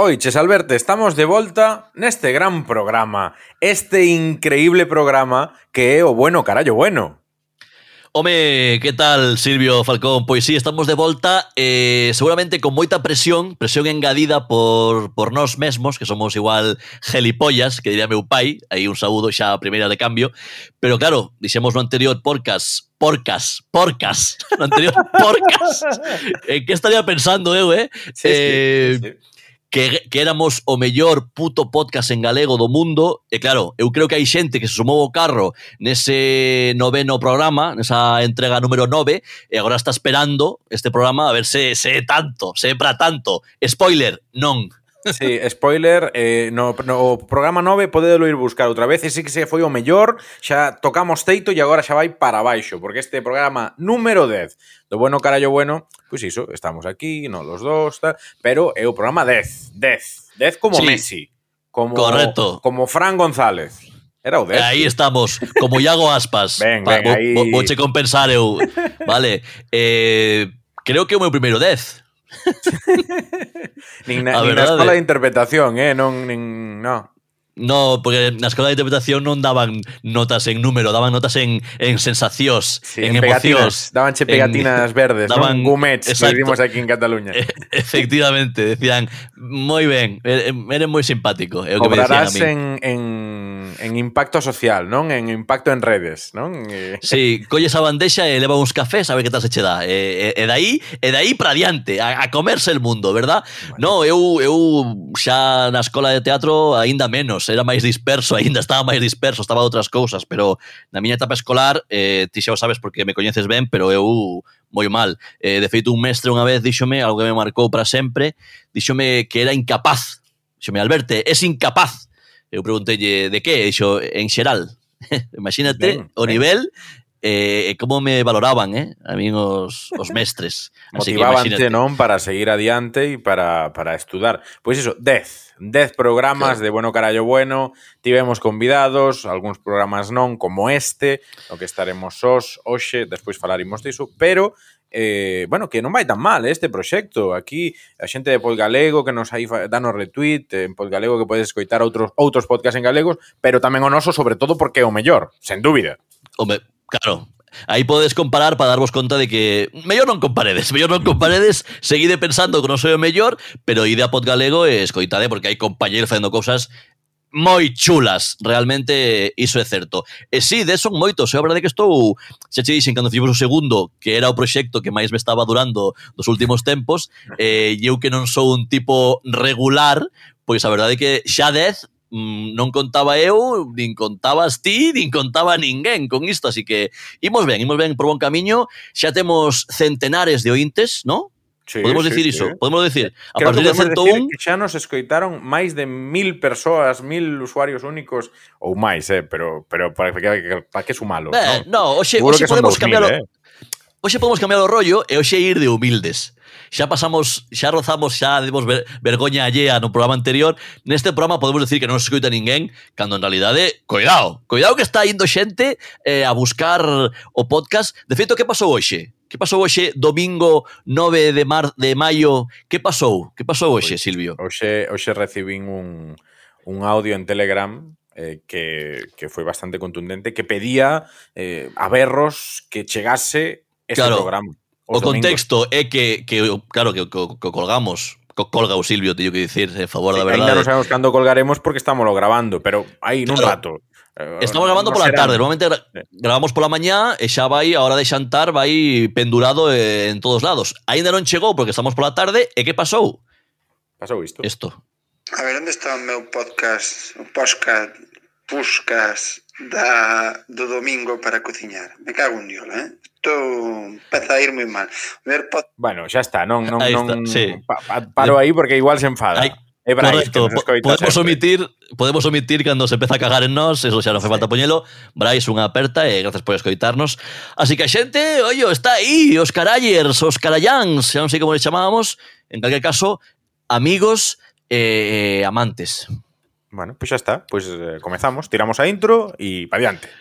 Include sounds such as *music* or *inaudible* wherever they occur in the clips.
Oiches, Alberto, estamos de volta neste gran programa, este increíble programa que é o bueno carallo bueno. Home, que tal, Silvio Falcón? Pois sí, estamos de volta eh, seguramente con moita presión, presión engadida por, por nós mesmos, que somos igual gelipollas, que diría meu pai, aí un saúdo xa a primeira de cambio, pero claro, dixemos no anterior podcast, porcas, porcas, no *laughs* anterior porcas, *laughs* en que estaría pensando eu, eh? Sí, eh sí, sí. que, que éramos o mellor puto podcast en galego do mundo, e claro, eu creo que hai xente que se sumou o carro nese noveno programa, nesa entrega número 9, e agora está esperando este programa a ver se, se é tanto, se é para tanto. Spoiler, non. Sí, spoiler, eh, no, no, o programa 9 podedelo ir buscar outra vez, ese que se foi o mellor, xa tocamos teito e agora xa vai para baixo, porque este programa número 10 do Bueno Carallo Bueno, pois pues iso, estamos aquí, no los dos, tal, pero é o programa 10, 10, 10 como sí. Messi, como, Correcto. como Fran González. Era o 10. Aí estamos, como Iago Aspas. ben, pa, ben, aí... Vou, vouche compensar eu. Vale, eh, creo que é o meu primeiro 10. *laughs* nin na, nin na verdade. escola de interpretación, eh, non nin, no. No, porque na escola de interpretación non daban notas en número, daban notas en, en sensacións, Sí, en, en pegatinas, emocións. dabanche en- pegatinas verdes, daban- non? Gumets, que exacto. decimos aquí en Cataluña. E- Efectivamente, decían, moi ben, e- e- eres moi simpático, é o que me decían a Obrarás mí. en, en, en impacto social, non? En impacto en redes, non? E... *laughs* Sí, colles a bandexa e leva uns cafés a ver que tal se che dá. E, e, e dai, e dai para diante, a, a comerse el mundo, verdad? No, eu, eu xa na escola de teatro aínda menos, era máis disperso, *laughs* aínda estaba máis disperso, estaba outras cousas, pero na miña etapa escolar, eh, ti xa o sabes porque me coñeces ben, pero eu moi mal. Eh, de feito, un mestre unha vez díxome, algo que me marcou para sempre, díxome que era incapaz. Díxome, Alberto, es incapaz Eu pregunteille de que, e xo, en xeral. *laughs* Imagínate ben, o ben. nivel Eh, e, e como me valoraban, eh? A min os, os mestres. *laughs* Así Motivábanche, non? Para seguir adiante e para, para estudar. Pois iso, 10. 10 programas claro. de Bueno Carallo Bueno. Tivemos convidados, algúns programas non, como este, no que estaremos sós hoxe, despois falaremos diso, pero eh, bueno, que non vai tan mal eh, este proxecto. Aquí a xente de Podgalego que nos aí danos retweet, en Podgalego que podes escoitar outros outros podcasts en galegos, pero tamén o noso sobre todo porque é o mellor, sen dúbida. Home, Claro, Aí podes comparar para darvos conta de que mellor non comparedes, mellor non comparedes, seguide pensando que non sou o mellor, pero ide a Pod Galego e escoitade porque hai compañeiros facendo cousas moi chulas, realmente iso é certo. E eh, si, sí, de son moitos, é a verdade que estou, xa che dixen cando fixemos o segundo, que era o proxecto que máis me estaba durando dos últimos tempos, e eu que non sou un tipo regular, pois a verdade é que xa 10 Mm, non contaba eu, nin contabas ti, nin contaba ninguén con isto, así que imos ben, imos ben por bon camiño, xa temos centenares de ointes, ¿no? Sí, podemos sí, decir sí, iso, podemos decir. A Creo partir de 101 que xa nos escoitaron máis de mil persoas, mil usuarios únicos ou máis, eh, pero pero para que para que sumalo, ben, no, non? No, hoxe, hoxe podemos cambiar eh? Hoxe podemos cambiar o rollo e hoxe ir de humildes xa pasamos, xa rozamos, xa demos ver, vergoña allea no programa anterior, neste programa podemos decir que non se escoita ninguén, cando en realidade, eh, coidao, coidao que está indo xente eh, a buscar o podcast. De feito, que pasou hoxe? Que pasou hoxe domingo 9 de mar de maio? Que pasou? Que pasou hoxe, pois, Silvio? Hoxe, hoxe recibín un, un audio en Telegram eh, que, que foi bastante contundente, que pedía eh, a berros que chegase este claro. programa. O, contexto é que, que claro, que, que, que colgamos colga o Silvio, teño que dicir, en favor da verdade. Ainda non sabemos cando colgaremos porque estamos lo grabando, pero aí nun claro. rato. Eh, estamos grabando pola tarde, normalmente gra eh. grabamos pola mañá e xa vai a hora de xantar vai pendurado en todos lados. Ainda non chegou porque estamos pola tarde e que pasou? Pasou isto. Isto. A ver, onde está o meu podcast, o podcast, puscas da, do domingo para cociñar? Me cago en diol, eh? Empeza a ir moi mal. Pod... Bueno, xa está, non, non, Aí non está, sí. pa, pa, paro aí porque igual se enfada. Aí, É Brais, Correcto, podemos sempre. omitir, podemos omitir cando se empeza a cagar en nós, eso xa non fai falta poñelo. Brais, unha aperta e gracias por escoitarnos. Así que a xente, ollo, está aí, os carallers, os carallans, xa non sei como les chamábamos, en calquer caso, amigos e eh, amantes. Bueno, pois pues xa está. Pois pues, eh, comezamos, tiramos a intro e pa diante.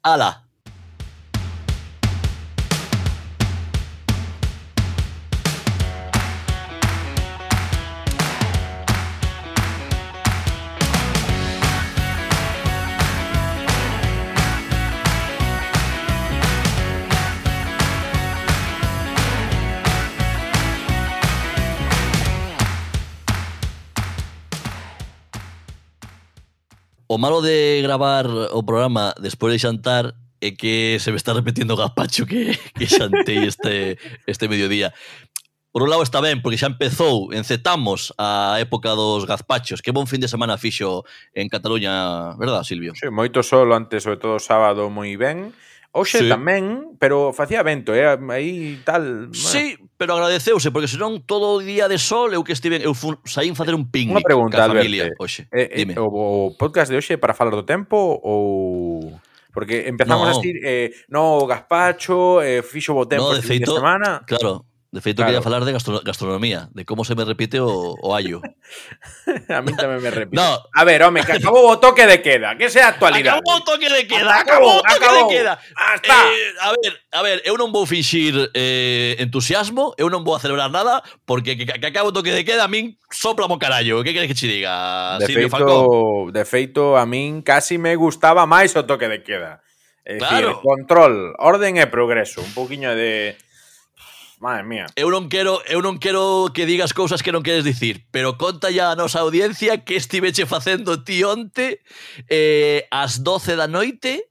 Ala. o malo de gravar o programa despois de xantar é que se me está repetindo o gazpacho que, que xantei este, este mediodía. Por un lado está ben, porque xa empezou, encetamos a época dos gazpachos. Que bon fin de semana fixo en Cataluña, verdad, Silvio? Sí, moito sol antes, sobre todo sábado, moi ben. Oxe sí. tamén, pero facía vento, eh, aí tal... Sí, pero agradeceuse, porque senón todo o día de sol eu que estiven, eu fun, saín facer un picnic Unha pregunta, ca familia, hoxe. oxe. Eh, dime. eh, o, o podcast de hoxe para falar do tempo ou... Porque empezamos no. a decir, eh, no, gazpacho, eh, fixo botem no, por de feito, semana... Claro, De feito, claro. quería falar de gastro gastronomía, de como se me repite o, o allo. *laughs* a mí tamén me repite. No. A ver, home, que acabou o toque de queda, que sea actualidade. Acabou o toque de queda, acabou, acabou o toque acabou. de queda. Hasta. Eh, a ver, a ver, eu non vou fixir eh, entusiasmo, eu non vou a celebrar nada, porque que, que acabo o toque de queda, a min sopla mo carallo, que queres que che diga, de Silvio feito, Falcón? De feito, a min casi me gustaba máis o toque de queda. É claro. Decir, control, orden e progreso, un poquinho de madre mía. Eu non quero, eu non quero que digas cousas que non queres dicir, pero conta ya a nosa audiencia que estiveche facendo ti onte eh, ás 12 da noite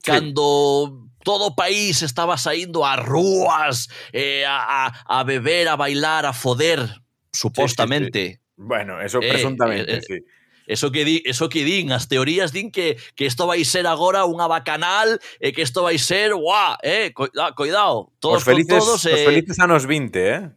sí. cando todo o país estaba saindo ás rúas eh, a, a, a beber, a bailar, a foder, supostamente. Sí, sí, sí. Bueno, eso eh, presuntamente, eh, eh. sí. Eso que, di, eso que din, as teorías din que, que isto vai ser agora unha bacanal e que isto vai ser, guau, eh, ah, coidado, todos os felices, con todos. Eh, os felices anos 20, eh?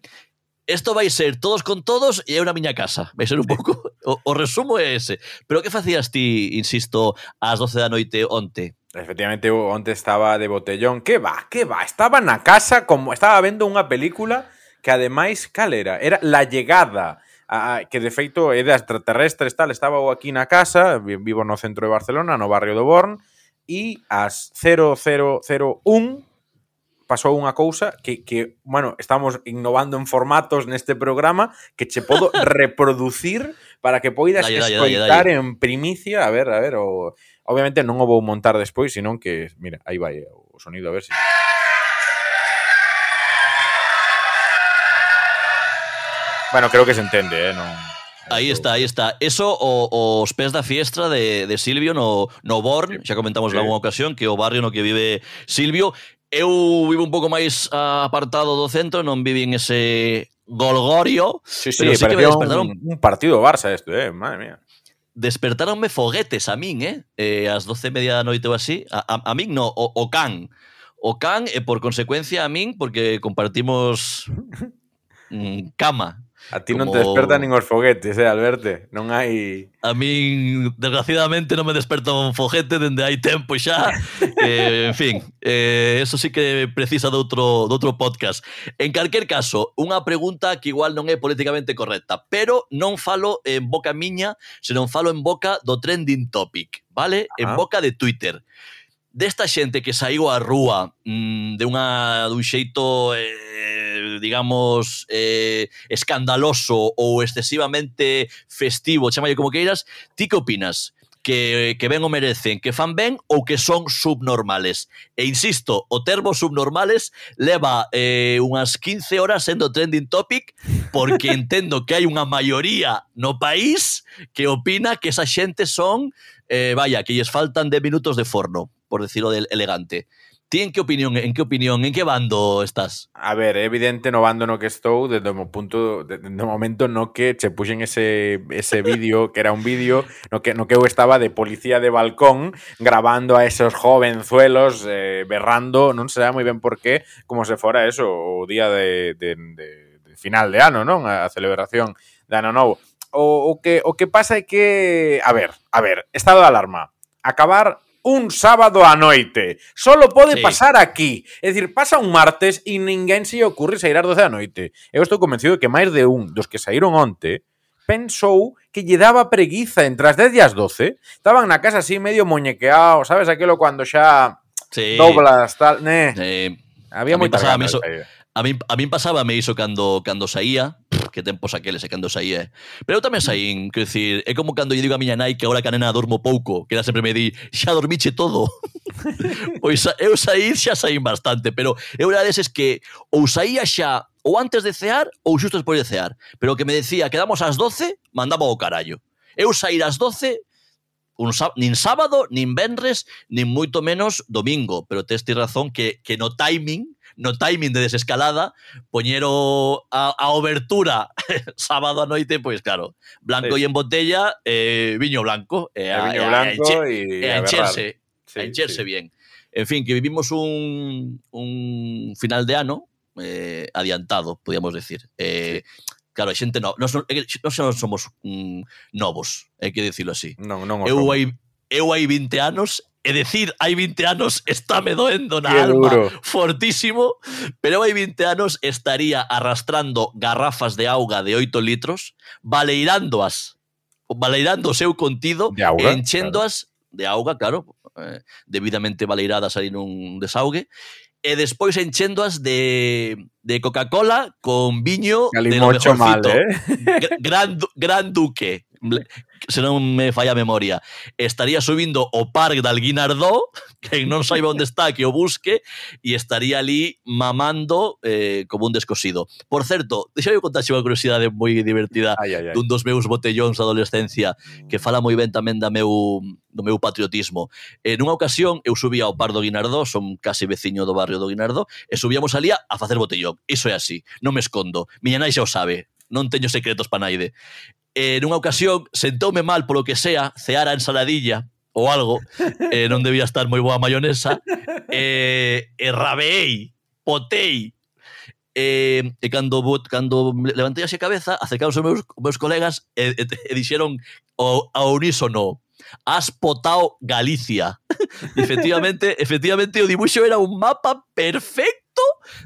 Isto vai ser todos con todos e é unha miña casa. Vai ser un pouco... O, o resumo é ese. Pero que facías ti, insisto, ás 12 da noite onte? Efectivamente, onte estaba de botellón. Que va, que va. Estaba na casa, como estaba vendo unha película que ademais, cal era? Era La Llegada a, que de feito é de extraterrestres tal, estaba eu aquí na casa, vivo no centro de Barcelona, no barrio do Born, e ás 0001 pasou unha cousa que, que, bueno, estamos innovando en formatos neste programa que che podo *laughs* reproducir para que poidas dalle, escoitar dalle, dalle. en primicia, a ver, a ver, o, obviamente non o vou montar despois, senón que, mira, aí vai o sonido, a ver se... Si... Bueno, creo que se entende, eh? non... Aí está, aí está. Eso o, os pés da fiestra de, de Silvio no, no Born, xa comentamos sí. nalgúna ocasión, que o barrio no que vive Silvio. Eu vivo un pouco máis apartado do centro, non vivi en ese golgorio. Sí, sí, pero sí que me despertaron... un, un partido Barça esto, eh? madre mía despertaronme foguetes a min, eh? eh as doce e media da noite ou así. A, a, a min no, o, o can. O can e por consecuencia a min, porque compartimos *laughs* mm, cama A ti como... non te despertan nin os foguetes, eh, Alberto? Non hai... A min, desgraciadamente, non me desperta un foguete dende hai tempo xa. *laughs* eh, en fin, eh, eso sí que precisa de outro, de outro podcast. En calquer caso, unha pregunta que igual non é políticamente correcta, pero non falo en boca miña, senón falo en boca do trending topic, vale? Ah. En boca de Twitter desta xente que saiu á rúa mmm, de unha dun xeito eh, digamos, eh, escandaloso ou excesivamente festivo, chamalle como queiras, ti que opinas? Que, que ben o merecen, que fan ben ou que son subnormales. E insisto, o termo subnormales leva eh, unhas 15 horas sendo trending topic porque entendo que hai unha maioría no país que opina que esa xente son, eh, vaya, que lles faltan de minutos de forno, por decirlo de elegante. Ti en que opinión, en que opinión, en que bando estás? A ver, evidente no bando no que estou desde o punto de, de momento no que che puxen ese ese *laughs* vídeo, que era un vídeo no que no que eu estaba de policía de balcón grabando a esos jovenzuelos eh, berrando, non sei moi ben por qué, como se fora eso o día de, de, de, de final de ano, non? A celebración de ano novo. O, o que o que pasa é que, a ver, a ver, estado de alarma. Acabar un sábado a noite. Solo pode sí. pasar aquí. É dicir, pasa un martes e ninguén se ocurre sair ás 12 da noite. Eu estou convencido de que máis de un dos que saíron onte pensou que lle daba preguiza entre as 10 e as 12. Estaban na casa así medio moñequeado, sabes aquilo cando xa sí. doblas tal, né? Sí. Había moita gana. A min, a min pasábame iso cando cando saía que tempos aqueles e cando saía. Eh. Pero eu tamén saín, quero dicir, é como cando lle digo a miña nai que agora que a nena dormo pouco, que ela sempre me di, xa dormiche todo. *laughs* pois eu saí, xa saín bastante, pero eu era deses que ou saía xa ou antes de cear ou xusto despois de cear. Pero o que me decía, quedamos ás 12, mandaba o carallo. Eu sair ás 12, un sá, nin sábado, nin venres, nin moito menos domingo, pero tes ti razón que, que no timing no timing de desescalada, poñero a, a obertura *laughs* sábado a noite, pois claro, blanco sí. e en botella, eh, viño blanco, e eh, a, viño eh, blanco e eh, a, a, a, a, encherse, sí, a encherse sí. bien. En fin, que vivimos un, un final de ano eh, adiantado, podíamos decir. Eh, sí. Claro, a xente no, nós, nós eh, non somos mm, novos, hai que dicilo así. Non, non eu hai, eu hai 20 anos É dicir, hai 20 anos estáme doendo na Qué alma duro. fortísimo, pero hai 20 anos estaría arrastrando garrafas de auga de 8 litros, baleirándoas, baleirando o seu contido, de auga, e enchéndoas claro. de auga, claro, eh, debidamente baleiradas aí nun desaugue, e despois enchéndoas de, de Coca-Cola con viño Calimocho de lo mejorcito. Mal, eh? gran, gran duque se non me falla a memoria, estaría subindo o parque de Alguinardó, que non saiba onde está, que o busque, e estaría ali mamando eh, como un descosido. Por certo, deixa eu contar unha curiosidade moi divertida ai, ai, ai. dun dos meus botellóns da adolescencia, que fala moi ben tamén da meu, do meu patriotismo. En nunha ocasión, eu subía ao par do Guinardó, son case veciño do barrio do Guinardó, e subíamos ali a facer botellón. Iso é así, non me escondo. Miña nai xa o sabe, non teño secretos para naide eh, nunha ocasión sentoume mal polo que sea, ceara ensaladilla ou algo, eh, non debía estar moi boa maionesa, eh, e eh, rabeei, potei, eh, e cando, cando levantei a cabeza, acercaron os meus, meus colegas eh, eh, eh, e, e, e dixeron ao, ao unísono, has potao Galicia. *laughs* efectivamente, efectivamente o dibuixo era un mapa perfecto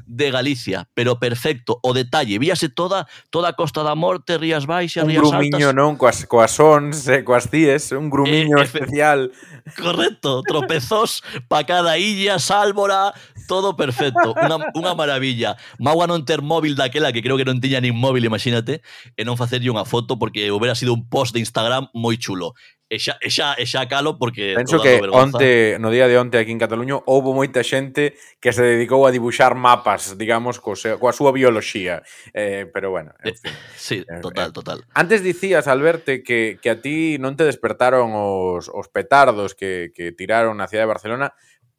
de Galicia, pero perfecto, o detalle, víase toda toda a Costa da Morte, Rías Baixas, Rías Altas. Un grumiño, Altas. non, coas, coas ONS, eh, coas cíes, un grumiño eh, especial. Correcto, tropezós pa cada illa, sálvora, todo perfecto, unha, unha maravilla. Magua non ter móvil daquela, que creo que non tiña nin móvil, imagínate, e non facerlle unha foto porque hubiera sido un post de Instagram moi chulo e xa, e xa, e xa calo porque... Penso que vergonza. onte, no día de onte aquí en Cataluña houve moita xente que se dedicou a dibuxar mapas, digamos, co seu, coa súa bioloxía. Eh, pero bueno, en eh, fin. sí, eh, total, eh. total. Antes dicías, Alberto, que, que a ti non te despertaron os, os petardos que, que tiraron na cidade de Barcelona,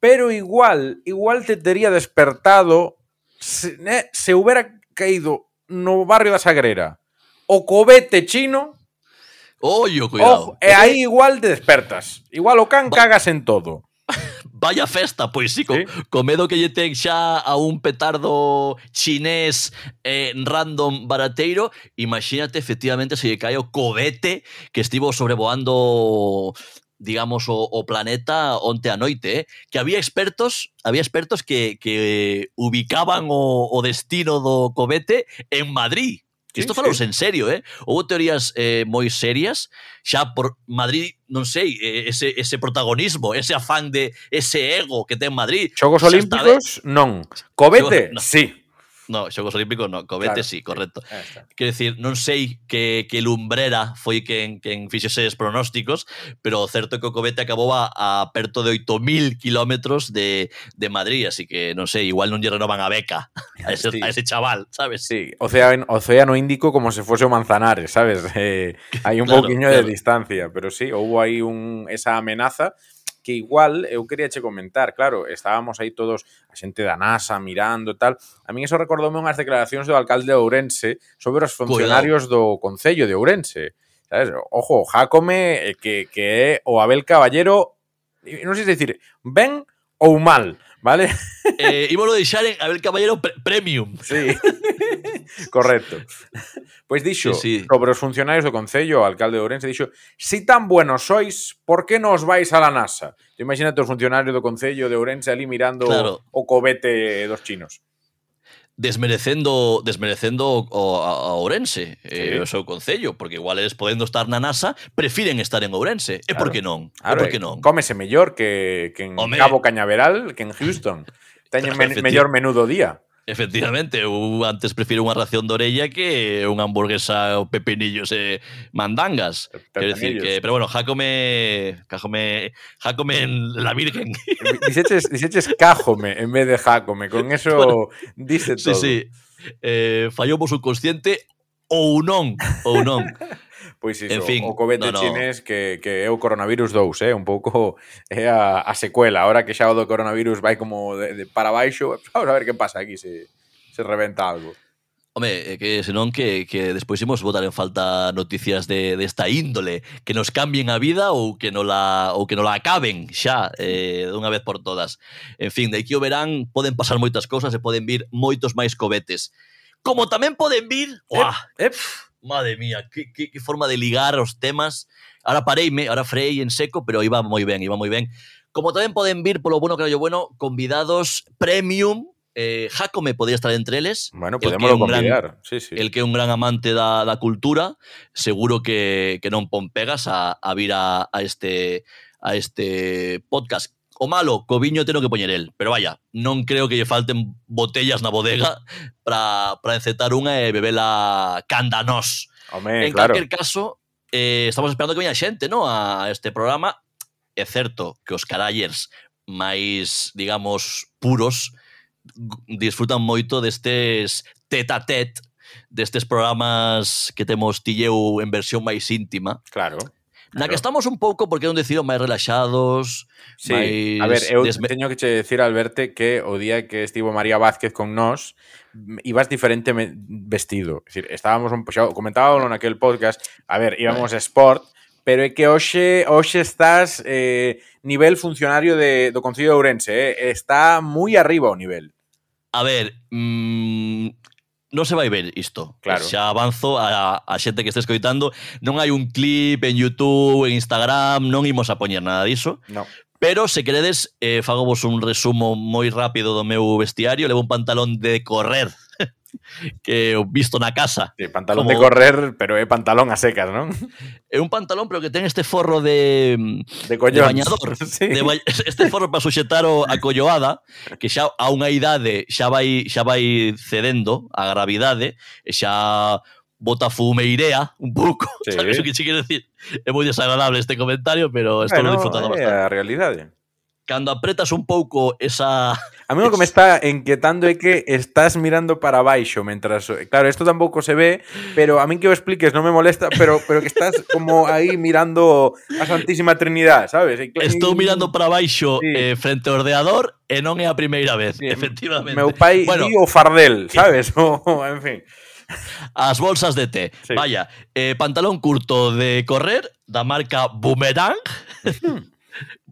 pero igual, igual te tería despertado se, eh, se houbera caído no barrio da Sagrera o cobete chino Ollo, cuidado. Ojo, e aí igual te despertas. Igual o can Va cagas en todo. Vaya festa, pois sí, co, ¿Sí? co medo que lle ten xa a un petardo chinés eh, random barateiro, imagínate efectivamente se lle cae o cobete que estivo sobrevoando digamos, o, o planeta onte a noite, eh? que había expertos había expertos que, que ubicaban o, o destino do cobete en Madrid. Sí, Isto falamos sí. en serio, eh? Houve teorías eh, moi serias xa por Madrid, non sei, ese, ese protagonismo, ese afán de ese ego que ten Madrid. Xogos Olímpicos, non. Covete, Yo, no. sí. No, Xogos Olímpicos no, cobete Claro, sí, correcto. Aí está. Quero dicir, non sei que, que Lumbrera foi quen, quen fixese os pronósticos, pero o certo é que o cobete acabou a, a perto de 8.000 kilómetros de, de Madrid, así que non sei, igual non lle renovan a beca a ese, Sí. a ese chaval, sabes? Sí, océano, océano Índico como se fose o Manzanares, sabes? Eh, *laughs* hai un Claro, pouquiño de distancia, pero sí, houve aí un, esa amenaza que igual eu quería che comentar, claro, estábamos aí todos a xente da NASA mirando e tal. A min eso recordoume unhas declaracións do alcalde de Ourense sobre os funcionarios Cuidado. do Concello de Ourense. Sabes? Ojo, Jacome eh, que, que é o Abel Caballero, non sei se dicir, ben ou mal, ¿Vale? Eh, íbamos de deixar en *laughs* Abel Caballero pre Premium. Sí, correcto. Pois pues dixo, sí, sí. sobre os funcionarios do Concello, o alcalde de Ourense, dixo, si tan buenos sois, por que non os vais a la NASA? Imagínate os funcionarios do Concello de Ourense ali mirando claro. o cobete dos chinos. Desmerecendo desmerecendo o, o, a, Ourense, eh, Sí. o seu concello, porque igual eles podendo estar na NASA, prefiren estar en Ourense. E Claro. por que non? e Claro, por que non? Cómese mellor que, que en Home. Cabo Cañaveral que en Houston. *laughs* Teñen men, Efecti- mellor menú do día. Efectivamente, antes prefiro unha ración de orella que unha hamburguesa o pepinillos e mandangas. Quero decir Pepinillos. que, pero bueno, Jacome, Jacome, Jacome en la Virgen. Diceches cájome en vez de jácome. Con eso *laughs* Bueno, dice Sí, todo. sí. Eh, fallou o subconsciente ou non, ou non. Pois iso, en fin, o COVID no, no. chinés que, que é o coronavirus 2, eh? un pouco é a, a secuela. Ahora que xa o do coronavirus vai como de, de para baixo, vamos a ver que pasa aquí, se, se reventa algo. Home, que senón que, que despois imos votar en falta noticias de, desta índole que nos cambien a vida ou que non la, ou que non la acaben xa eh, dunha vez por todas. En fin, de aquí o verán poden pasar moitas cousas e poden vir moitos máis cobetes. Como tamén poden vir... Uah, ep, ep. Madre mía, que, que, que forma de ligar os temas. Ahora pareime, ahora freí en seco, pero iba moi ben, iba moi ben. Como tamén poden vir, polo bueno que yo bueno, convidados premium, eh, Jacome podría estar entre eles, bueno, é un gran- convidar. Sí, sí. el que é un gran amante da, da cultura, seguro que, que non pon pegas a, a vir a, a este a este podcast. o malo, co viño teno que poñer el, pero vaya, non creo que lle falten botellas na bodega para para encetar unha e bebela canda nós. Home, en claro. calquer caso, eh, estamos esperando que veña xente, no, a este programa. É certo que os carallers máis, digamos, puros disfrutan moito destes tete-a-tete, destes programas que temos tilleu en versión máis íntima. Claro Na que estamos un pouco porque é un decido máis relaxados, sí. máis... A ver, eu desme... teño que che decir, Alberto, que o día que estivo María Vázquez con nós, ibas diferente vestido. Es decir, estábamos, un, xa comentábamos naquel podcast, a ver, íbamos a sport, pero é que hoxe, hoxe estás eh, nivel funcionario de, do Concello de Ourense, eh? está moi arriba o nivel. A ver, mmm, non se vai ver isto. Claro. Xa avanzo a, a xente que este escoitando. Non hai un clip en YouTube, en Instagram, non imos a poñer nada diso. No. Pero se queredes, eh, fago vos un resumo moi rápido do meu vestiario. Levo un pantalón de correr que o visto na casa. Sí, pantalón como... de correr, pero é pantalón a secas, non? É un pantalón, pero que ten este forro de... De collón. De bañador. *laughs* Sí. De ba... *laughs* Este forro para suxetar o, a colloada, que xa a unha idade xa vai, xa vai cedendo a gravidade, xa bota fumeirea un pouco, *laughs* sí. sabes o que che quero decir? É moi desagradable este comentario, pero estou bueno, disfrutando é bastante. É a realidade cando apretas un pouco esa... A mí o que me está inquietando é que estás mirando para baixo mentras... Eh, claro, isto tampouco se ve, pero a mí que o expliques non me molesta, pero, pero que estás como aí mirando a Santísima Trinidad, sabes? Estou mirando para baixo sí. eh, frente ao ordenador e non é a primeira vez, sí, efectivamente. Meu pai bueno, o fardel, sabes? *laughs* O, en fin. As bolsas de té. Sí. Vaya, eh, pantalón curto de correr da marca Boomerang. Hmm.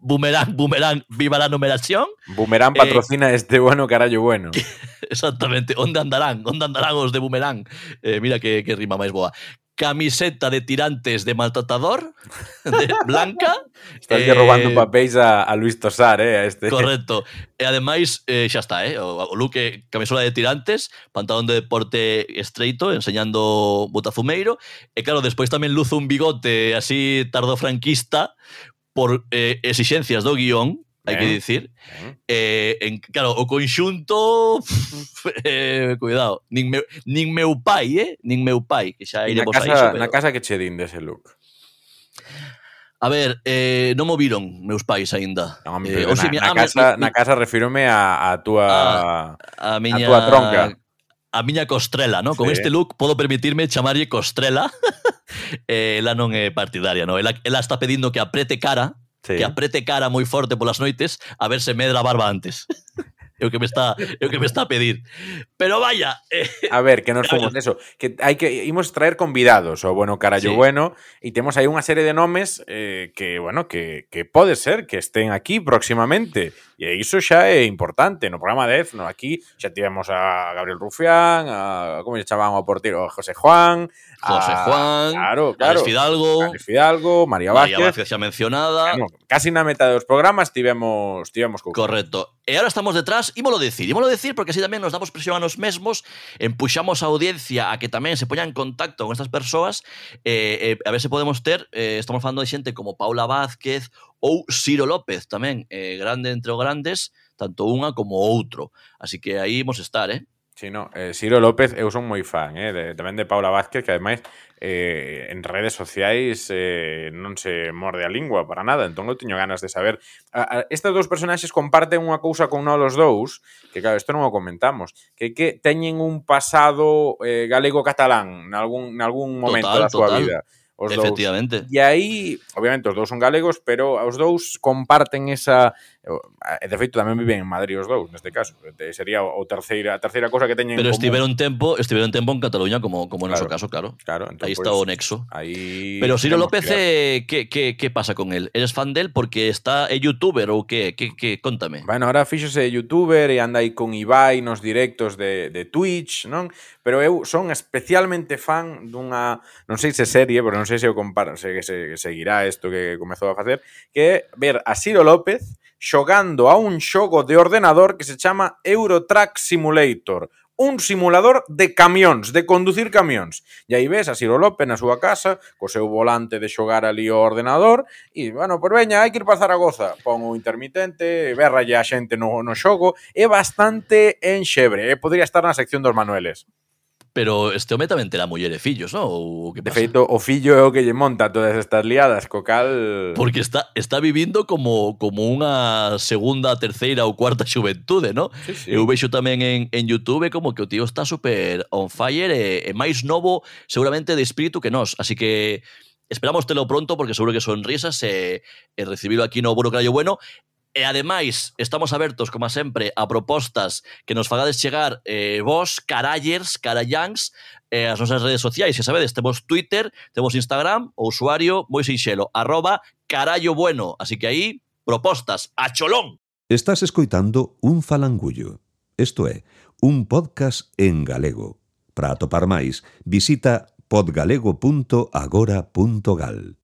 Boomerang, Boomerang, viva la numeración. Boomerang Eh, patrocina este bueno carallo bueno. *laughs* Exactamente. Onde andarán? Onde andarán os de Boomerang? Eh, mira que, que rima máis boa. Camiseta de tirantes de maltratador, *laughs* de blanca. Estás eh, robando papéis a, a Luis Tosar, eh? A este. Correcto. E ademais, eh, xa está, eh? O, o é camisola de tirantes, pantalón de deporte estreito, enseñando botafumeiro, e claro, despois tamén luzo un bigote así tardofranquista por eh, exixencias do guión, hai que eh. dicir, eh. eh, en, claro, o conxunto *laughs* eh, cuidado, nin meu, nin meu pai, eh? Nin meu pai, que xa iremos na casa, a iso, pero... Na casa que che din dese look? A ver, eh, non mo viron meus pais aínda. Ah, non, eh, na, si, na, na, casa, mi, na casa refírome a, a túa ah, a, a, miña, a túa tronca. A miña costrela, ¿no? Sí. Con este look podo permitirme chamarlle costrela. *laughs* *laughs* eh, ela non é partidaria, no? ela, ela está pedindo que aprete cara, sí. que aprete cara moi forte polas noites, a ver se medra a barba antes. *laughs* é o que me está é o que me está a pedir. Pero vaya, eh, a ver, que nos *laughs* fomos eso, que hai que imos traer convidados o bueno carallo sí. bueno e temos aí unha serie de nomes eh, que bueno, que que pode ser que estén aquí próximamente. E iso xa é importante. No programa 10, no, aquí xa tivemos a Gabriel Rufián, a como lle chamaban ao portero, a José Juan, José a, Juan, claro, claro, Alex Fidalgo, Alex Fidalgo, María María Vázquez. Vázquez xa mencionada. Bueno, casi na metade dos programas tivemos tivemos cousa. Correcto. E ahora estamos detrás, ímolo decir, ímolo decir porque así tamén nos damos presión a nos mesmos, empuxamos a audiencia a que tamén se poña en contacto con estas persoas, eh, eh, a ver se podemos ter, eh, estamos falando de xente como Paula Vázquez ou Ciro López tamén, eh, grande entre os grandes, tanto unha como outro. Así que aí imos estar, eh? Sí, no, eh, Ciro López eu son moi fan, eh, de, tamén de Paula Vázquez, que ademais eh, en redes sociais eh, non se morde a lingua para nada, entón eu teño ganas de saber. A, a, estes dous personaxes comparten unha cousa con unha os dous, que claro, isto non o comentamos, que que teñen un pasado eh, galego-catalán nalgún, nalgún momento total, da súa total. vida. Os Efectivamente. Dous. E aí, obviamente, os dous son galegos, pero os dous comparten esa E eh, de feito tamén viven en Madrid os dous, neste caso. Sería o terceira, a terceira cosa que teñen Pero estiveron tempo, estiveron tempo en Cataluña como como claro, noso caso, claro. claro entón, aí está o nexo. Aí Pero Ciro López, eh, que, que, que pasa con él? Eres fan del porque está é youtuber ou que, que, que contame. Bueno, ahora fíxose youtuber e anda aí con Ibai nos directos de, de Twitch, non? Pero eu son especialmente fan dunha, non sei se serie, pero non sei se o comparo, se, se seguirá isto que comezou a facer, que é ver a Ciro López xogando a un xogo de ordenador que se chama Eurotrack Simulator, un simulador de camións, de conducir camións. E aí ves a Ciro López na súa casa, co seu volante de xogar ali o ordenador, e, bueno, por veña, hai que ir para Zaragoza. Pon o intermitente, berralle a xente no, no xogo, é bastante enxebre, eh? podría estar na sección dos Manueles. Pero este home tamén terá muller e fillos, ¿no? Ou que pasa? De feito, o fillo é o que lle monta todas estas liadas, co cal... Porque está, está vivindo como, como unha segunda, terceira ou cuarta xuventude, ¿no? Sí, sí. Eu vexo tamén en, en Youtube como que o tío está super on fire e, e máis novo seguramente de espírito que nós. Así que esperamos telo pronto porque seguro que son risas e, e recibilo aquí no Burocrayo Bueno E ademais, estamos abertos, como sempre, a propostas que nos fagades chegar eh, vos, carallers, caralláns, eh, as nosas redes sociais. Se sabedes, temos Twitter, temos Instagram, o usuario moi sinxelo, arroba carallo bueno. Así que aí, propostas, a cholón. Estás escoitando un falangullo. Isto é, un podcast en galego. Para atopar máis, visita podgalego.agora.gal.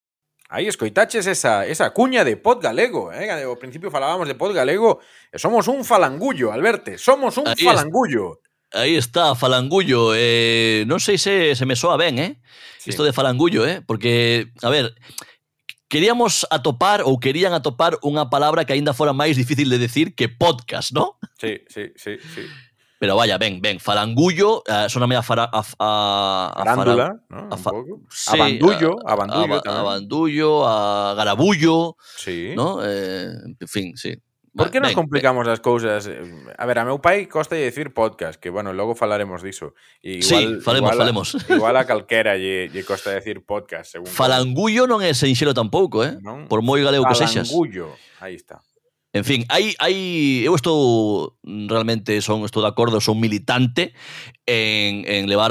Aí escoitaches esa, esa cuña de pod galego, eh? ao principio falábamos de pod galego, somos un falangullo, Alberte, somos un aí falangullo. Es, aí está, falangullo, eh, non sei se se me soa ben, eh? Sí. Isto de falangullo, eh? Porque, a ver, queríamos atopar ou querían atopar unha palabra que aínda fora máis difícil de decir que podcast, ¿no? Sí, sí, sí, sí. Pero vaya, ben, ben, falangullo, eh, soname a, fara, a, a, a Farándula, ¿no? a fa- sí, a bandullo, a a, bandullo a, garabullo, Sí. ¿no? Eh, en fin, sí. Por que nos Ben, complicamos as cousas? A ver, a meu pai costa de decir podcast, que, bueno, logo falaremos diso. E Sí, falemos, igual, a- falemos. *laughs* Igual a calquera lle, lle costa decir podcast, según... Falangullo non é senxelo tampouco, eh? non? Por moi galego que sexas. Falangullo, aí está. En fin, hai, hai, eu estou realmente son estou de acordo, son militante en, en levar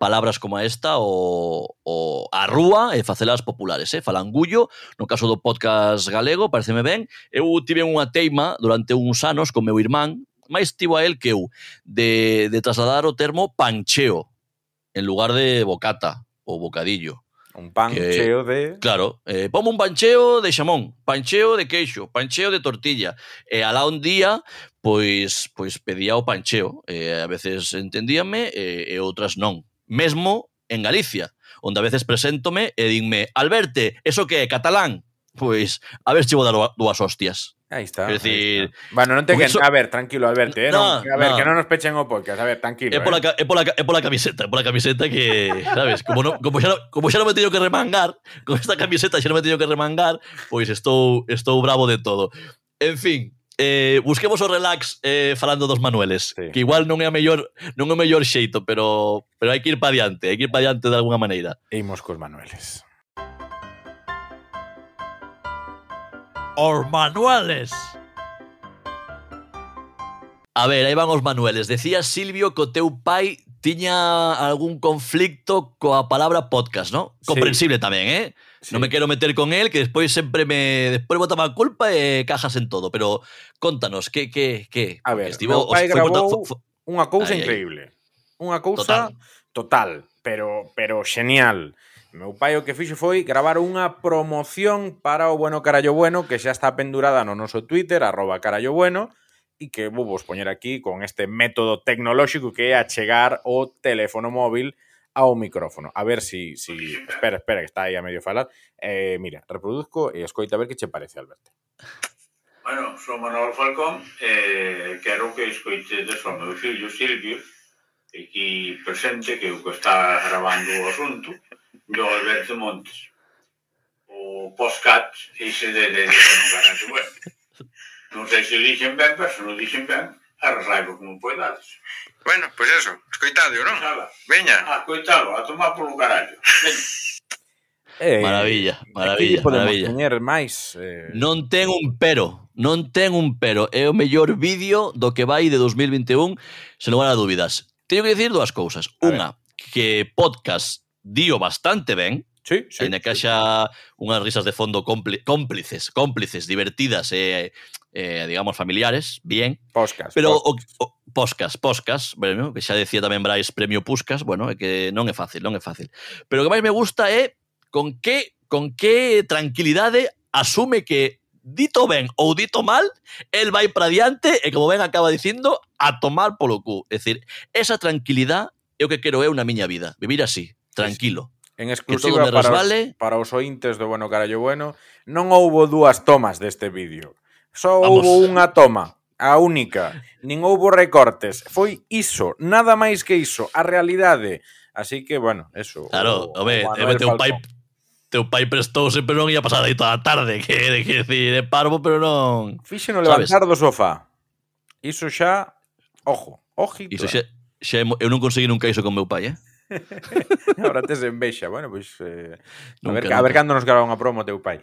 palabras como esta o, o a rúa e facelas populares, eh? falangullo, no caso do podcast galego, pareceme ben, eu tive unha teima durante uns anos con meu irmán, máis tivo a el que eu, de, de trasladar o termo pancheo, en lugar de bocata ou bocadillo Un pancheo que, de... Claro, eh, pomo un pancheo de xamón, pancheo de queixo, pancheo de tortilla. E alá un día, pois, pois pedía o pancheo. E a veces entendíame e, e outras non. Mesmo en Galicia, onde a veces preséntome e dinme, Alberte, eso que é catalán? Pois, a ver se vou dar dúas hostias. Ahí está. Es decir, está. Bueno, no te que... eso... A ver, tranquilo, Alberto. Eh, no, no, a ver, no. que no nos pechen o podcast. A ver, tranquilo. Es por, eh. la, es por, la, es por la camiseta, es por la camiseta que, ¿sabes? Como, no, como, ya no, como ya no me he tenido que remangar, con esta camiseta ya no me he tenido que remangar, pois estou, estou bravo de todo. En fin, eh, busquemos o relax eh, falando dos Manueles, sí. que igual non é a mellor, non é o mellor xeito, pero, pero hai que ir pa diante, hai que ir pa diante de alguna maneira. Imos cos Manueles. Os manuales. A ver, aí van os manueles. Decía Silvio que o teu pai tiña algún conflicto coa palabra podcast, ¿no? Sí. Comprensible tamén, eh? Sí. Non me quero meter con él, que despois sempre me... Despois botaba a culpa e cajas en todo. Pero contanos, que... que, que A ver, meu pai grabou fo- Unha cousa increíble. Unha cousa total, pero pero genial. Meu pai o que fixo foi gravar unha promoción para o Bueno Carallo Bueno que xa está pendurada no noso Twitter, arroba carallo bueno, e que vou vos poñer aquí con este método tecnolóxico que é achegar o teléfono móvil ao micrófono. A ver si... si... Espera, espera, que está aí a medio falar. Eh, mira, reproduzco e escoita a ver que che parece, Alberto. Bueno, sou Manuel Falcón, eh, quero que escoitedes ao meu fillo Silvio, aquí presente, que o que está gravando o asunto, do Alberto Montes. O postcat, ese de, de, de bueno, bueno. Non sei se o dixen ben, pero se non dixen ben, arraigo como poidades. Bueno, pois pues eso, escoitade, non? Veña. Ah, a coitalo, a tomar polo carallo. Veña. Eh, maravilla, maravilla, maravilla. Teñer máis, eh... Non ten un pero, non ten un pero. É o mellor vídeo do que vai de 2021, sen lugar a dúbidas. Teño que dicir dúas cousas. Unha, que podcast dio bastante ben. Sí, sí. Ainda que haxa unhas risas de fondo cómplices, cómplices, divertidas e, eh, digamos, familiares, bien. Poscas. Pero poscas. O, o, poscas, poscas, bueno, que xa decía tamén Brais Premio Puscas, bueno, é que non é fácil, non é fácil. Pero o que máis me gusta é con que con que tranquilidade asume que dito ben ou dito mal, el vai para diante e como ben acaba dicindo, a tomar polo cu. É dicir, esa tranquilidade é o que quero eu na miña vida, vivir así, tranquilo. En exclusiva para, vale. os, para os ointes do Bueno Carallo Bueno, non houbo dúas tomas deste vídeo. Só Vamos. houbo unha toma, a única. Nin houbo recortes. Foi iso, nada máis que iso, a realidade. Así que, bueno, eso. Claro, o, home, teu pai, teu pai prestouse, pero non ia pasar aí toda a tarde, *laughs* que é que decir, é parvo, pero non... Fíxeno levantar do sofá. Iso xa, ojo, ojito. Iso eh. xa, xa, eu non consegui nunca iso con meu pai, eh? *laughs* Ahora tes envexa. Bueno, pois... Pues, eh, a, nunca, ver, nunca. a ver cando nos grava unha promo teu pai.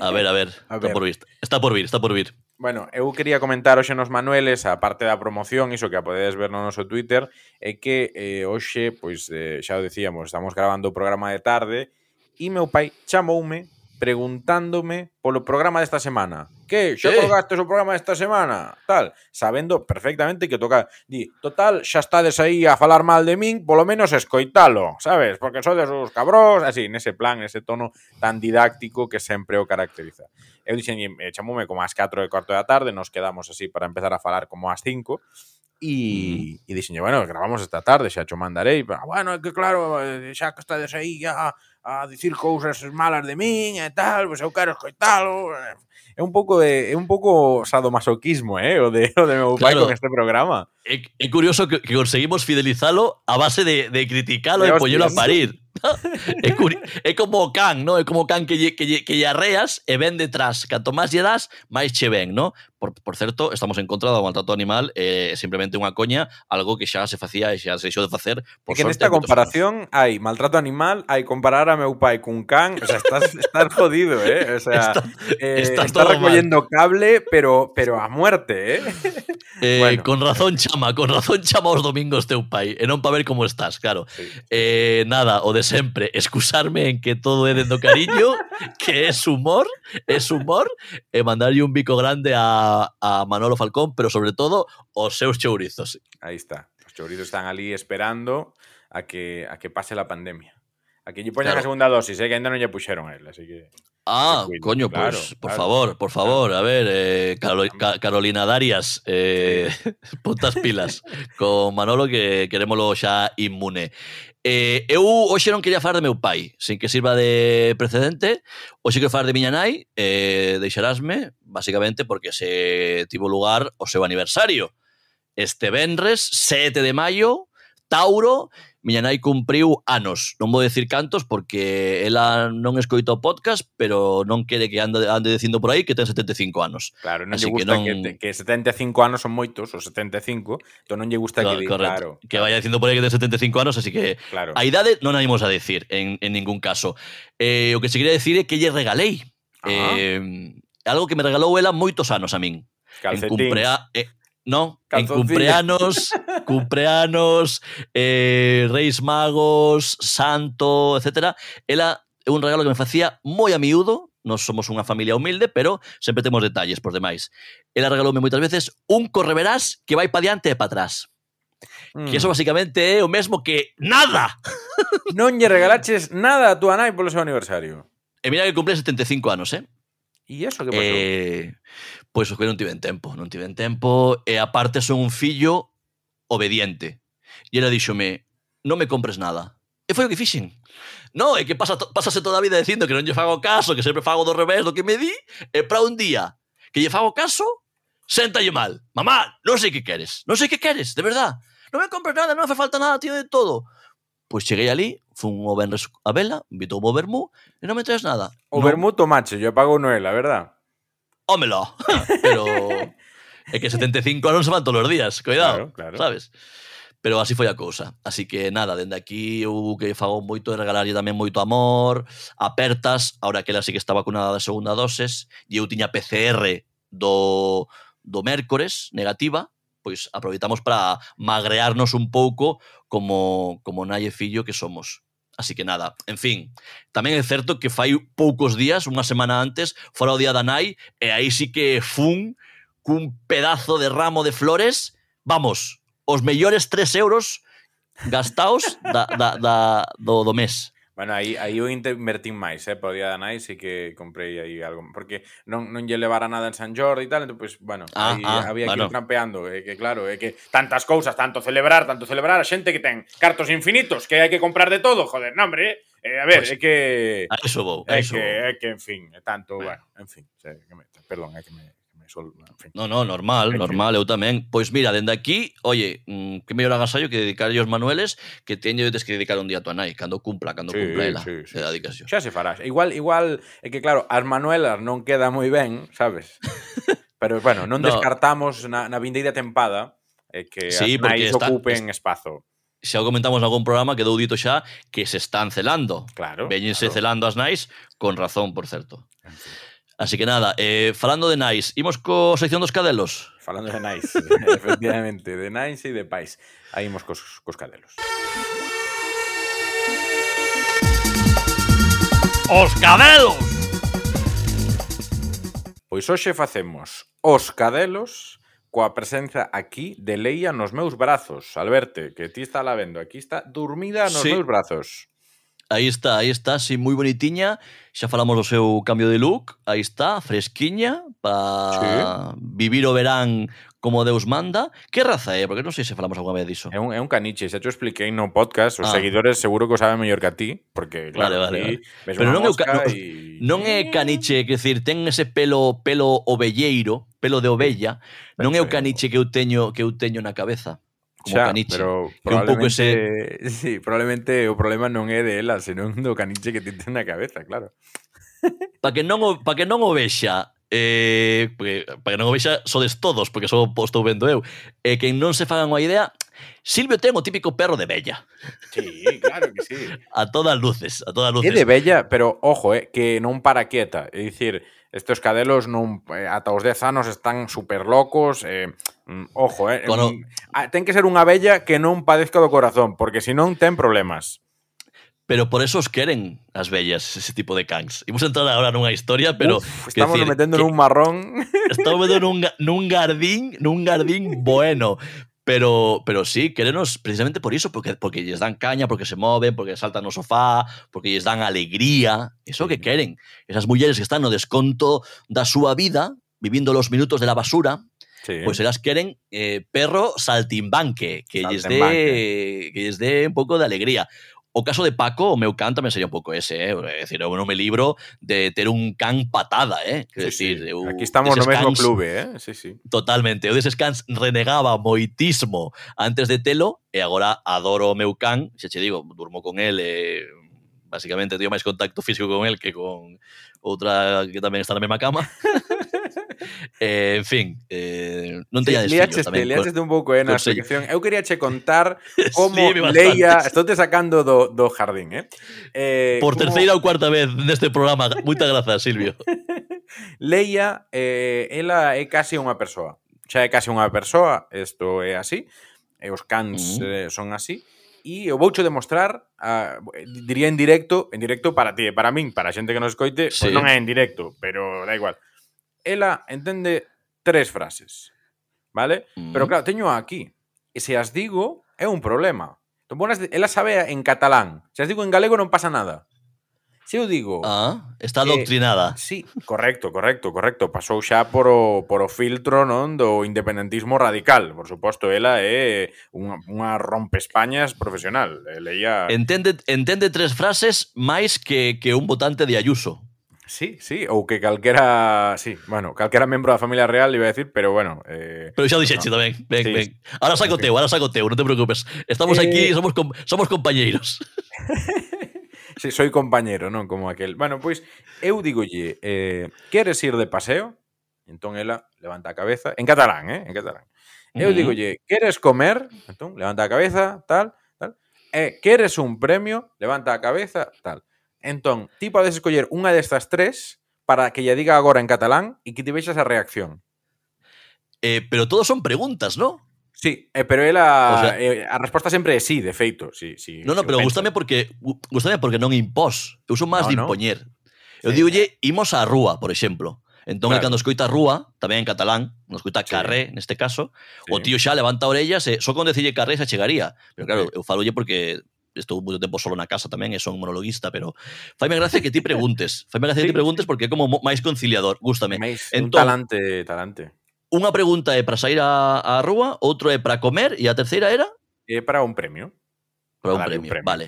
a ver, a ver. *laughs* A ver. Está por vir. Está por vir, está por vir. Bueno, eu quería comentar hoxe nos Manueles, a parte da promoción, iso que a podedes ver no noso Twitter, é que eh, hoxe, pois, eh, xa o decíamos, estamos gravando o programa de tarde, e meu pai chamoume preguntándome polo programa desta semana que xa eh. colgaste o programa esta semana, tal, sabendo perfectamente que toca, di, total, xa estades aí a falar mal de min, polo menos escoitalo, sabes? Porque sodes os cabrós, así, nese plan, nese tono tan didáctico que sempre o caracteriza. Eu dixen, eh, chamoume como ás 4 e cuarto da tarde, nos quedamos así para empezar a falar como ás 5, e, e dixen, bueno, gravamos esta tarde, xa cho mandarei, pero, bueno, é que claro, eh, xa que estades aí, ya a dicir cousas malas de min e tal, pois eu quero escoitalo. eh." É un pouco de é un pouco sadomasoquismo, eh, o de *laughs* o de meu pai Claro. con este programa. É, é curioso que, que conseguimos fidelizalo a base de, de criticalo e a parir. *laughs* é, curi é como o can, ¿no? É como o can que lle, que lle, que lle arreas e ven detrás. Canto máis lle das, máis che ven, ¿no? Por, por certo, estamos en contra do maltrato animal, é eh, simplemente unha coña, algo que xa se facía e xa se deixou de facer. É Por que sorte, nesta comparación hai maltrato animal, hai comparar a meu pai cun can, o sea, estás, *laughs* estás jodido, eh? O sea, Está- eh, está está todo recollendo cable, pero pero a muerte, eh? Eh, *laughs* Bueno. Con razón chama, con razón chama os domingos teu pai E non para ver como estás, claro Sí. eh, Nada, o de sempre Excusarme en que todo é dendo cariño Que é humor É humor E mandarlle un bico grande a, a Manolo Falcón Pero sobre todo os seus chourizos Aí está. Os chourizos están ali esperando a que a que pase la pandemia. Aquí lle poñan claro. a segunda dosis, eh, que ainda non lle puxeron a él, así que... Ah, cuido, coño, claro, pues, claro, por favor, por favor, a ver, eh, Carol, Ca Carolina Darias, eh, *laughs* putas pilas con Manolo que querémolo xa inmune. Eh, eu hoxe non quería falar de meu pai, sin que sirva de precedente, hoxe quero falar de miña nai, eh, deixarásme, basicamente, porque se tivo lugar o seu aniversario. Este venres, 7 de maio, Tauro, miña nai cumpriu anos. Non vou decir cantos porque ela non escoita o podcast, pero non quere que ande, ande dicindo por aí que ten 75 anos. Claro, non Así lle gusta que, non... que, que 75 anos son moitos, ou 75, entón non lle gusta claro, que... Correcto, claro, que vaya dicindo por aí que ten 75 anos, así que claro. a idade non a imos a decir en, en ningún caso. Eh, o que se quería decir é que lle regalei. Ajá. Eh, algo que me regalou ela moitos anos a min. Calcetins. En cumprea, eh, Non? Calzoncillo. En cumpleanos, *laughs* cumpreanos, eh, reis magos, santo, etc. Ela é un regalo que me facía moi a miúdo, nos somos unha familia humilde, pero sempre temos detalles por demais. Ela regaloume moitas veces un correverás que vai pa diante e pa atrás. Mm. Que eso basicamente é o mesmo que nada. *laughs* non lle regalaches nada a túa nai polo seu aniversario. E mira que cumple 75 anos, eh? E iso que pasou? Eh, pois o que non tiven tempo, non tiven tempo e aparte son un fillo obediente. E ela díxome, non me compres nada. E foi o que fixen. No, é que pasa, pásase toda a vida dicindo que non lle fago caso, que sempre fago do revés do que me di, e para un día que lle fago caso, séntalle mal. Mamá, non sei que queres, non sei que queres, de verdad. Non me compres nada, non me falta nada, tío, de todo. Pois cheguei ali, fun o Benres a vela, invitou o vermú, e non me traes nada. O vermú tomache, yo pago Noela, verdad? ómelo. *laughs* Pero é que 75 anos se van todos os días, cuidado, claro, claro. sabes? Pero así foi a cousa. Así que nada, dende aquí eu que fago moito de regalarlle tamén moito amor, apertas, ahora que ela sí que está vacunada da segunda doses, e eu tiña PCR do, do mércores negativa, pois aproveitamos para magrearnos un pouco como, como nai e fillo que somos. Así que nada, en fin, tamén é certo que fai poucos días, unha semana antes, fora o día da Nai, e aí sí que fun cun pedazo de ramo de flores, vamos, os mellores 3 euros gastaos da, da, da, do, do mes. Bueno, aí, aí eu invertín máis, eh, podía día da nai, sí que comprei aí algo, porque non, non lle levara nada en San Jordi e tal, entón, pues, bueno, ah, aí ah, había bueno. que ir trampeando, é eh, que claro, é eh, que tantas cousas, tanto celebrar, tanto celebrar, a xente que ten cartos infinitos, que hai que comprar de todo, joder, non, hombre, eh, eh. A ver, pues, é que... A eso vou, a é eso que, vou. É que, en fin, é tanto, bueno, bueno en fin, perdón, é que me... Eso, en fin. No, no, normal, normal, eu tamén. Pois mira, dende aquí, oye, mm, que mellor agasallo que dedicar os manueles que teño que dedicar un día a tua nai, cando cumpla, cando sí, cumpla ela, sí, sí, dedicación. Xa se farás. Igual, igual, é que claro, as manuelas non queda moi ben, sabes? *laughs* Pero bueno, non no. descartamos na, na vindeira tempada é que sí, as nais está, ocupen espazo xa o comentamos algún programa, quedou dito xa que se están celando. Claro. Veñense claro. celando as nais, con razón, por certo. En fin. Así que nada, eh, falando de Nice, imos co sección dos cadelos. Falando de Nice, *laughs* efectivamente, de Nice e de Pais. Aí imos cos, cos cadelos. Os cadelos! Pois hoxe facemos os cadelos coa presenza aquí de Leia nos meus brazos. Alberte, que ti está la vendo, aquí está dormida nos sí. meus brazos. Aí está, aí está, sí, moi bonitiña. Xa falamos do seu cambio de look. Aí está, fresquiña, para sí. vivir o verán como Deus manda. Que raza é? Porque non sei se falamos alguna vez diso. É un, é un caniche, xa te expliquei no podcast. Os ah. seguidores seguro que o saben mellor que a ti, porque claro, vale, vale, vale. Pero non é, o ca... y... non é caniche, que decir, ten ese pelo pelo ovelleiro, pelo de ovella, non é o caniche que eu teño que eu teño na cabeza como Xa, Caniche. Pero que un pouco ese... *laughs* Sí, probablemente o problema non é de ela, senón do Caniche que te ten na cabeza, claro. *laughs* Para que non o, pa que non o vexa, eh, porque, para que non o vexa sodes todos, porque só estou vendo eu, e eh, que non se fagan unha idea, Silvio ten o típico perro de bella. Sí, claro que sí. *laughs* a todas luces, a todas luces. É de bella, pero ojo, eh, que non para quieta. É dicir, estes cadelos non eh, ata os 10 anos están super locos, eh, mm, ojo, eh, Cono... Mm, ah, ten que ser unha bella que non padezca do corazón, porque senón ten problemas. Pero por eso os queren as bellas, ese tipo de cans. Imos entrar agora nunha historia, pero... Uf, estamos decir, metendo nun marrón. Estamos metendo nun, nun gardín, nun gardín *laughs* bueno. Pero, pero sí, querenos precisamente por iso, porque, porque lles dan caña, porque se moven, porque saltan no sofá, porque lles dan alegría. Eso que queren. Esas mulleres que están no desconto da súa vida, vivindo los minutos de la basura, Sí. pois elas queren eh, perro saltimbanque, que lles dé un pouco de alegría. O caso de Paco, o meu can tamén sería un pouco ese, eh? É dicir, eu non me libro de ter un can patada, eh? Quer sí, decir, sí. Eu, Aquí estamos no mesmo cans, clube, eh? Sí, sí. Totalmente. Eu deses cans renegaba moitismo antes de telo e agora adoro o meu can, xa che digo, durmo con el e eh, basicamente teño máis contacto físico con el que con outra que tamén está na mesma cama. *laughs* *laughs* eh, en fin, eh, non teñades sí, fillos tamén. Liaxeste un pouco, eh, na explicación. Eu queríache contar *laughs* como sí, Leia... Estou te sacando do, do jardín, eh? eh Por como... terceira ou cuarta vez neste programa. Moita grazas, Silvio. *laughs* Leia, eh, ela é casi unha persoa. Xa é casi unha persoa, isto é así. E os cans mm eh, son así e eu voucho demostrar a, diría en directo, en directo para ti e para min, para a xente que nos escoite, pois sí. pues non é en directo, pero da igual ela entende tres frases. Vale? Mm. Pero claro, teño aquí. E se as digo, é un problema. Entón, bonas, ela sabe en catalán. Se as digo en galego non pasa nada. Se eu digo... Ah, está doctrinada. Eh, sí, correcto, correcto, correcto. Pasou xa por o, por o filtro non do independentismo radical. Por suposto, ela é unha, unha rompespañas profesional. Leía... Entende, entende tres frases máis que, que un votante de Ayuso. Sí, sí, ou que calquera, sí, bueno, calquera membro da familia real iba a decir, pero bueno, eh, Pero xa dixeche no. tamén. Ben, sí. ben. Ahora saco teu, ahora saco teu, non te preocupes. Estamos eh... aquí, somos com somos compañeiros. *laughs* sí, soy compañero, non como aquel. Bueno, pois eu digolle, eh, queres ir de paseo? Entón ela levanta a cabeza, en catalán, eh, en catalán. Eu mm. digolle, queres comer? Entón levanta a cabeza, tal, tal. Eh, queres un premio? Levanta a cabeza, tal. Entón, ti podes escoller unha destas tres para que lle diga agora en catalán e que te vexas a reacción. Eh, pero todos son preguntas, ¿no? Sí, eh, pero ela o sea, eh, a resposta sempre é sí, de feito, sí, sí. No, no, pero gustame porque gustame porque non impós. Eu son máis no, de impoñer. No. Eu sí. digolle imos á rúa, por exemplo. Entón, claro. cando escoita rúa, tamén en catalán, nos escoita sí. carré, neste caso, sí. o tío xa levanta orellas e só con decirlle carré xa chegaría. Pero claro, sí. eu falolle porque estou moito tempo solo na casa tamén e son monologuista, pero faime gracia que ti *laughs* preguntes. faime gracia que Sí, ti preguntes porque é como mo- máis conciliador, gústame. Mais un Entón- talante, talante. Unha pregunta é para sair á, á rúa, outro é para comer e a terceira era É para un premio. para un Darlle premio. Vale.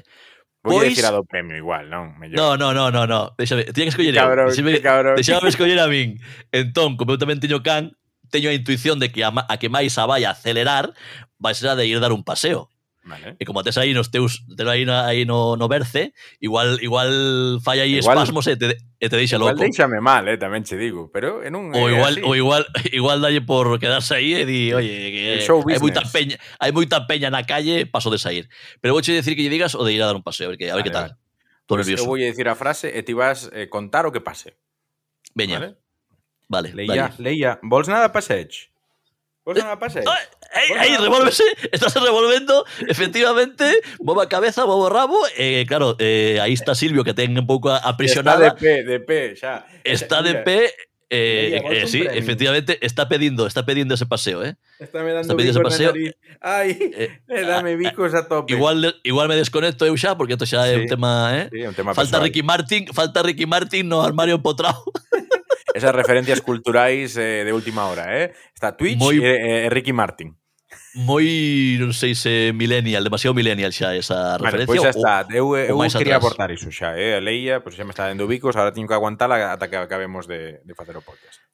Pois- decir a do premio igual, non? Mellor. No, no, no, no, no. Déxame, tiña que escoller eu. Cabrón, Déxame- que cabrón. *laughs* Escoller a min. Entón, como eu tamén teño can, teño a intuición de que a, a que máis a vai a acelerar vai ser a de ir dar un paseo. Vale. E como tes aí nos teus, tes aí, na, aí no, no berce, igual igual falla aí igual, espasmos e te, e te deixa igual loco. Igual deixame mal, eh, tamén che digo, pero en un O igual así. o igual *laughs* igual dalle por quedarse aí e di, oye, que hai moita peña, hai moita peña na calle, paso de sair. Pero vouche decir que lle digas o de ir a dar un paseo, a ver que a ver vale, que tal. Vale. Tô pues nervioso. Eu vou dicir a frase e ti vas eh, contar o que pase. Veña. Vale. Vale, leia, vale. leia, vols nada de passeig? Vols eh, nada de passeig? Eh, Bueno, aí, vamos. revólvese, estás revolvendo, efectivamente, boba cabeza, bobo rabo, eh, claro, eh, aí está Silvio que ten un pouco Está de aprisionada, pé, de pé, xa. está de pé, eh, eh, sí, premio. efectivamente, está pedindo, está pedindo ese paseo, eh. Está me dando está pidiendo ese paseo. nariz. Ai, Eh, eh, dame bicos a tope. Igual, igual me desconecto eu xa, porque isto xa é un Sí. tema, eh. Sí, un tema Falta. Ricky Martin, falta Ricky Martin no armario empotrado. Esas referencias culturais eh, de última hora, eh? Está Twitch Moi- e, e Ricky Martin. moi, non sei se millennial, demasiado millennial xa esa referencia. Pois pues xa está, eu, eu quería atrás. aportar iso xa, eh? a Leia, pois xa me está dando bicos, agora teño que aguantala ata que acabemos de, de facer o podcast.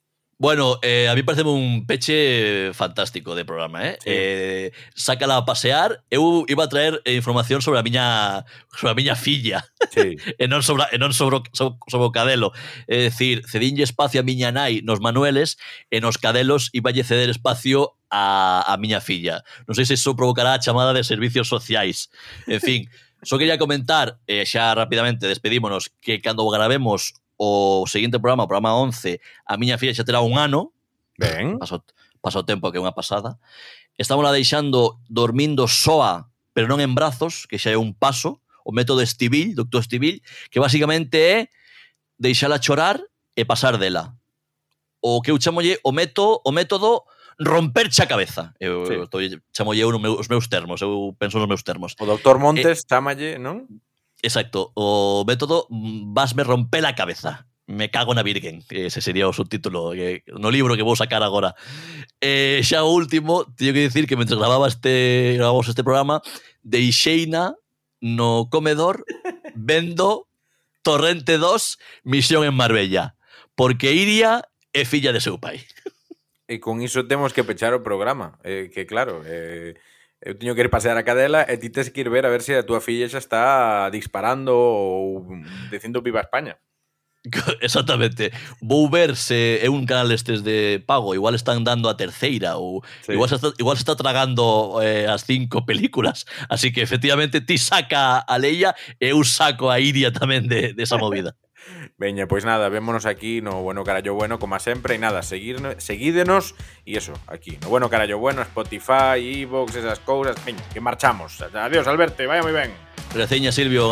Bueno, eh, a mí parece un peche fantástico de programa, eh? Sí. eh sácala a pasear, eu iba a traer información sobre a miña sobre a miña filla. Sí. *laughs* e non sobre e non sobre, sobre, sobre o cadelo. É dicir, cedinlle espacio a miña nai nos manueles e nos cadelos iballe ceder espacio a, a miña filla. Non sei se iso provocará a chamada de servicios sociais. En fin, Só quería comentar, eh, xa rapidamente despedímonos, que cando gravemos o seguinte programa, o programa 11, a miña filla xa terá un ano. Ben. Paso, paso o tempo que é unha pasada. Estamos la deixando dormindo soa, pero non en brazos, que xa é un paso, o método Estivil, doctor Estivil, que basicamente é deixala chorar e pasar dela. O que eu chamolle o método, o método romperche a cabeza. Eu, sí. estou chamolle eu no meu, os meus termos, eu penso nos meus termos. O doctor eh, Montes eh, chamalle, non? Exacto. O método, mm, vasme me romper la cabeza. Me cago na virgen. Ese sería o subtítulo que, no libro que vou sacar agora. Eh, xa o último, teño que dicir que mentre gravaba este, grabamos este programa, deixeina no comedor *laughs* vendo Torrente 2 Misión en Marbella. Porque Iria é filla de seu pai. E con iso temos que pechar o programa. Eh, que claro, eh, Eu teño que ir pasear a cadela e ti tes que ir ver a ver se a túa filla xa está disparando ou dicindo viva España. *laughs* Exactamente. Vou ver se é un canal estes de pago. Igual están dando a terceira ou sí. igual, se está, igual se está tragando eh, as cinco *laughs* películas. Así que, efectivamente, ti saca a Leia e eu saco a Iria tamén de, de esa movida. Veña, pois nada, vémonos aquí no Bueno Carallo Bueno, como sempre, e nada, seguirnos, seguídenos, e eso, aquí, no Bueno Carallo Bueno, Spotify, Evox, esas cousas, veña, que marchamos. Adiós, Alberto, vaya ben. Receña Silvio.